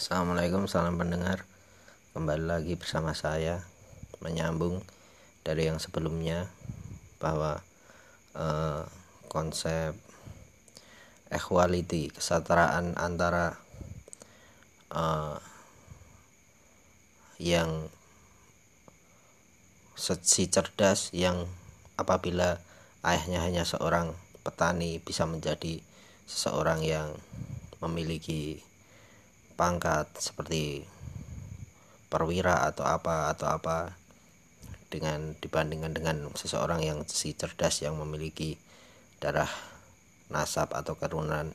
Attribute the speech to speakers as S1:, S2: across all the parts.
S1: Assalamualaikum salam pendengar. Kembali lagi bersama saya Menyambung dari yang sebelumnya Bahwa eh, konsep equality Kesetaraan antara eh, Yang si cerdas yang apabila ayahnya hanya seorang petani bisa menjadi seseorang yang memiliki pangkat seperti perwira atau apa atau apa dengan dibandingkan dengan seseorang yang si cerdas yang memiliki darah nasab atau keturunan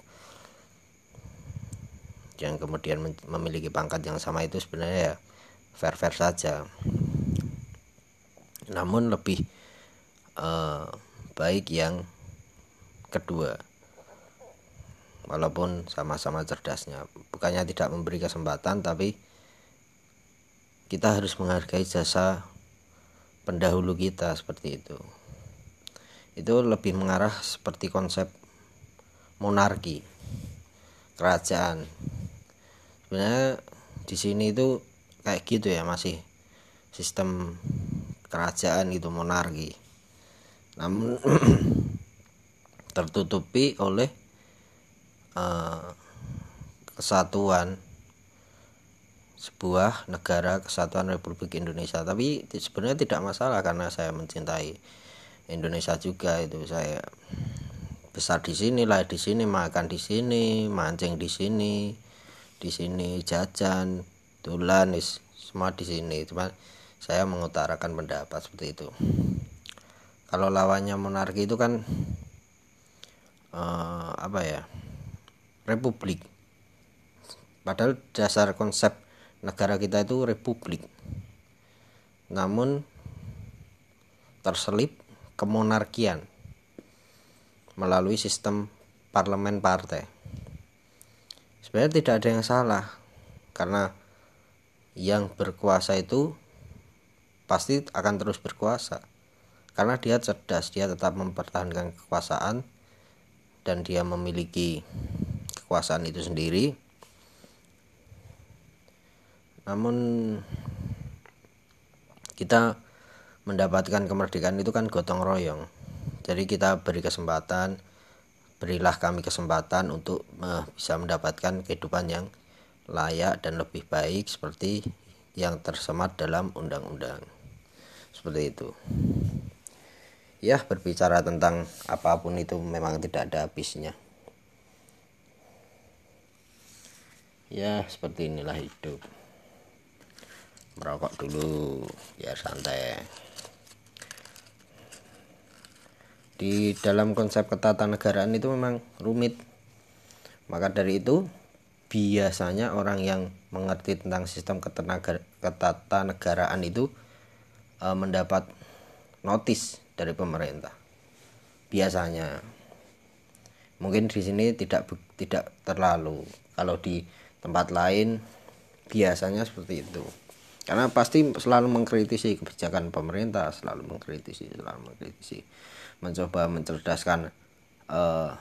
S1: yang kemudian memiliki pangkat yang sama itu sebenarnya ya fair-fair saja. Namun lebih eh, baik yang kedua walaupun sama-sama cerdasnya. Bukannya tidak memberi kesempatan tapi kita harus menghargai jasa pendahulu kita seperti itu. Itu lebih mengarah seperti konsep monarki kerajaan. Sebenarnya di sini itu kayak gitu ya masih sistem kerajaan gitu monarki. Namun tertutupi oleh Eh, kesatuan sebuah negara kesatuan Republik Indonesia. Tapi sebenarnya tidak masalah karena saya mencintai Indonesia juga itu. Saya besar di sini lah di sini makan di sini mancing di sini di sini jajan tulan semua di sini. Cuma saya mengutarakan pendapat seperti itu. Kalau lawannya monarki itu kan uh, apa ya republik. Padahal dasar konsep negara kita itu republik. Namun terselip kemonarkian melalui sistem parlemen partai. Sebenarnya tidak ada yang salah karena yang berkuasa itu pasti akan terus berkuasa. Karena dia cerdas dia tetap mempertahankan kekuasaan dan dia memiliki kekuasaan itu sendiri. Namun kita mendapatkan kemerdekaan itu kan gotong royong. Jadi kita beri kesempatan berilah kami kesempatan untuk uh, bisa mendapatkan kehidupan yang layak dan lebih baik seperti yang tersemat dalam undang-undang. Seperti itu. Ya berbicara tentang apa pun itu memang tidak ada habisnya ya seperti inilah hidup. Merokok dulu biar santai. Di dalam konsep ketatanegaraan itu memang rumit. Maka dari itu biasanya orang yang mengerti tentang sistem ketatanegaraan itu e, mendapat notis dari pemerintah. Biasanya. Mungkin di sini tidak tidak terlalu. Kalau di tempat lain biasanya seperti itu. Karena pasti selalu mengkritisi kebijakan pemerintah selalu mengkritisi selalu mengkritisi mencoba mencerdaskan uh,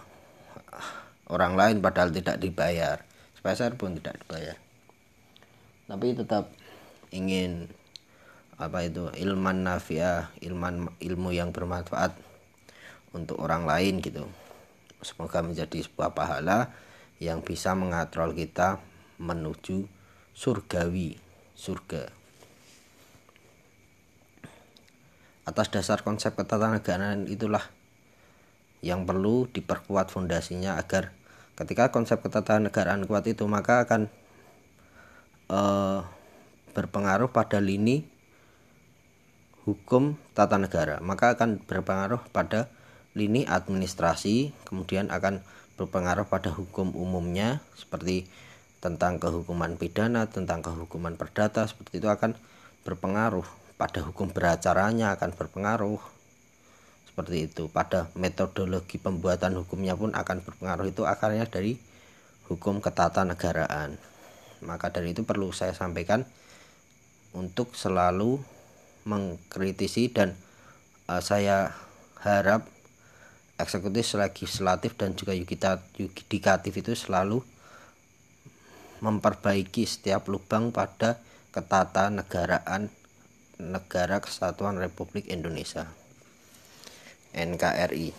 S1: orang lain padahal tidak dibayar. Spesial pun tidak dibayar. Tapi tetap ingin apa itu ilman nafiah ilman ilmu yang bermanfaat untuk orang lain gitu. Semoga menjadi sebuah pahala yang bisa mengatrol kita menuju surgawi surga. Atas dasar konsep ketatanegaraan itulah yang perlu diperkuat fondasinya agar ketika konsep ketatanegaraan kuat itu maka akan uh, berpengaruh pada lini hukum tata negara. Maka akan berpengaruh pada lini administrasi kemudian akan berpengaruh pada hukum umumnya seperti tentang kehukuman pidana, tentang kehukuman perdata seperti itu akan berpengaruh. Pada hukum beracaranya akan berpengaruh. Seperti itu. Pada metodologi pembuatan hukumnya pun akan berpengaruh. Itu akarnya dari hukum ketatanegaraan. Maka dari itu perlu saya sampaikan untuk selalu mengkritisi dan uh, saya harap eksekutif legislatif dan juga yudikatif itu selalu memperbaiki setiap lubang pada ketatanegaraan Negara Kesatuan Republik Indonesia NKRI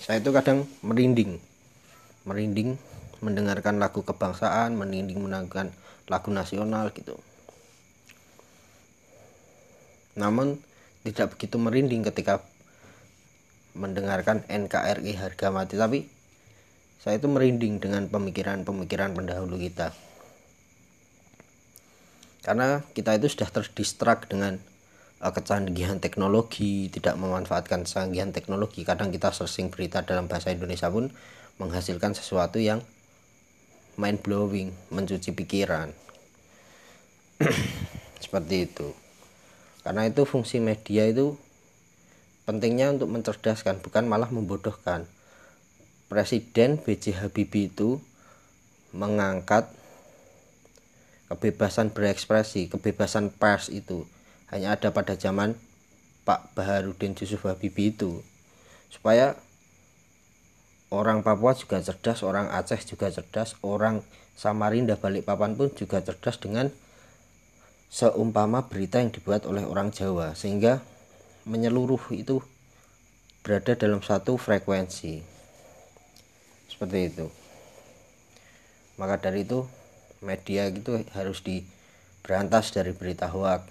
S1: saya itu kadang merinding. Merinding mendengarkan lagu kebangsaan merinding mendengarkan lagu nasional gitu. Namun tidak begitu merinding ketika mendengarkan NKRI harga mati. Tapi saya itu merinding dengan pemikiran-pemikiran pendahulu kita. Karena kita itu sudah terdistrak dengan uh, kecanggihan teknologi tidak memanfaatkan kecanggihan teknologi. Kadang kita searching berita dalam bahasa Indonesia pun menghasilkan sesuatu yang mind blowing mencuci pikiran. Seperti itu. Karena itu fungsi media itu pentingnya untuk mencerdaskan bukan malah membodohkan Presiden B.J. Habibie itu mengangkat kebebasan berekspresi, kebebasan pers itu. Hanya ada pada zaman Pak Baharudin Yusuf Habibie itu. Supaya orang Papua juga cerdas, orang Aceh juga cerdas, orang Samarinda Balikpapan pun juga cerdas dengan seumpama berita yang dibuat oleh orang Jawa. Sehingga menyeluruh itu berada dalam satu frekuensi seperti itu. Maka dari itu media itu harus diberantas dari berita hoak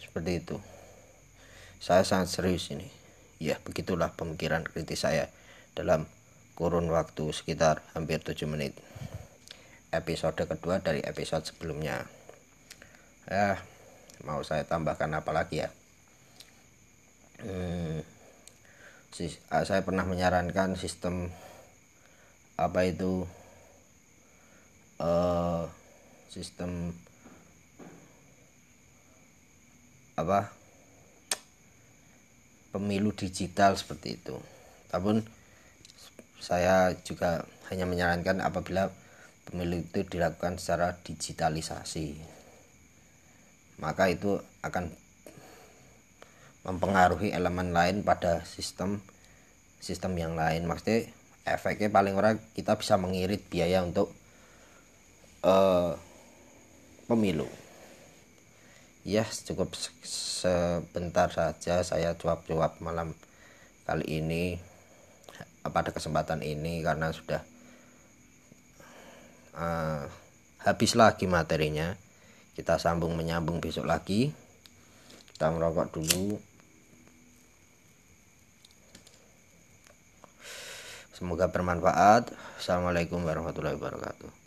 S1: seperti itu. Saya sangat serius ini. Ya begitulah pemikiran kritis saya dalam kurun waktu sekitar hampir 7 menit. Episode kedua dari episode sebelumnya. Ya mau saya tambahkan apa lagi ya? Hmm, ah, saya pernah menyarankan sistem apa itu uh, sistem apa pemilu digital seperti itu. Namun saya juga hanya menyarankan apabila pemilu itu dilakukan secara digitalisasi maka itu akan mempengaruhi elemen lain pada sistem sistem yang lain. Maksudnya efeknya paling orang kita bisa mengirit biaya untuk uh, pemilu. Ya cukup sebentar saja saya jawab-jawab malam kali ini pada kesempatan ini karena sudah uh, habis lagi materinya. Kita sambung menyambung besok lagi. Kita merokok dulu semoga bermanfaat. Assalamualaikum warahmatullahi wabarakatuh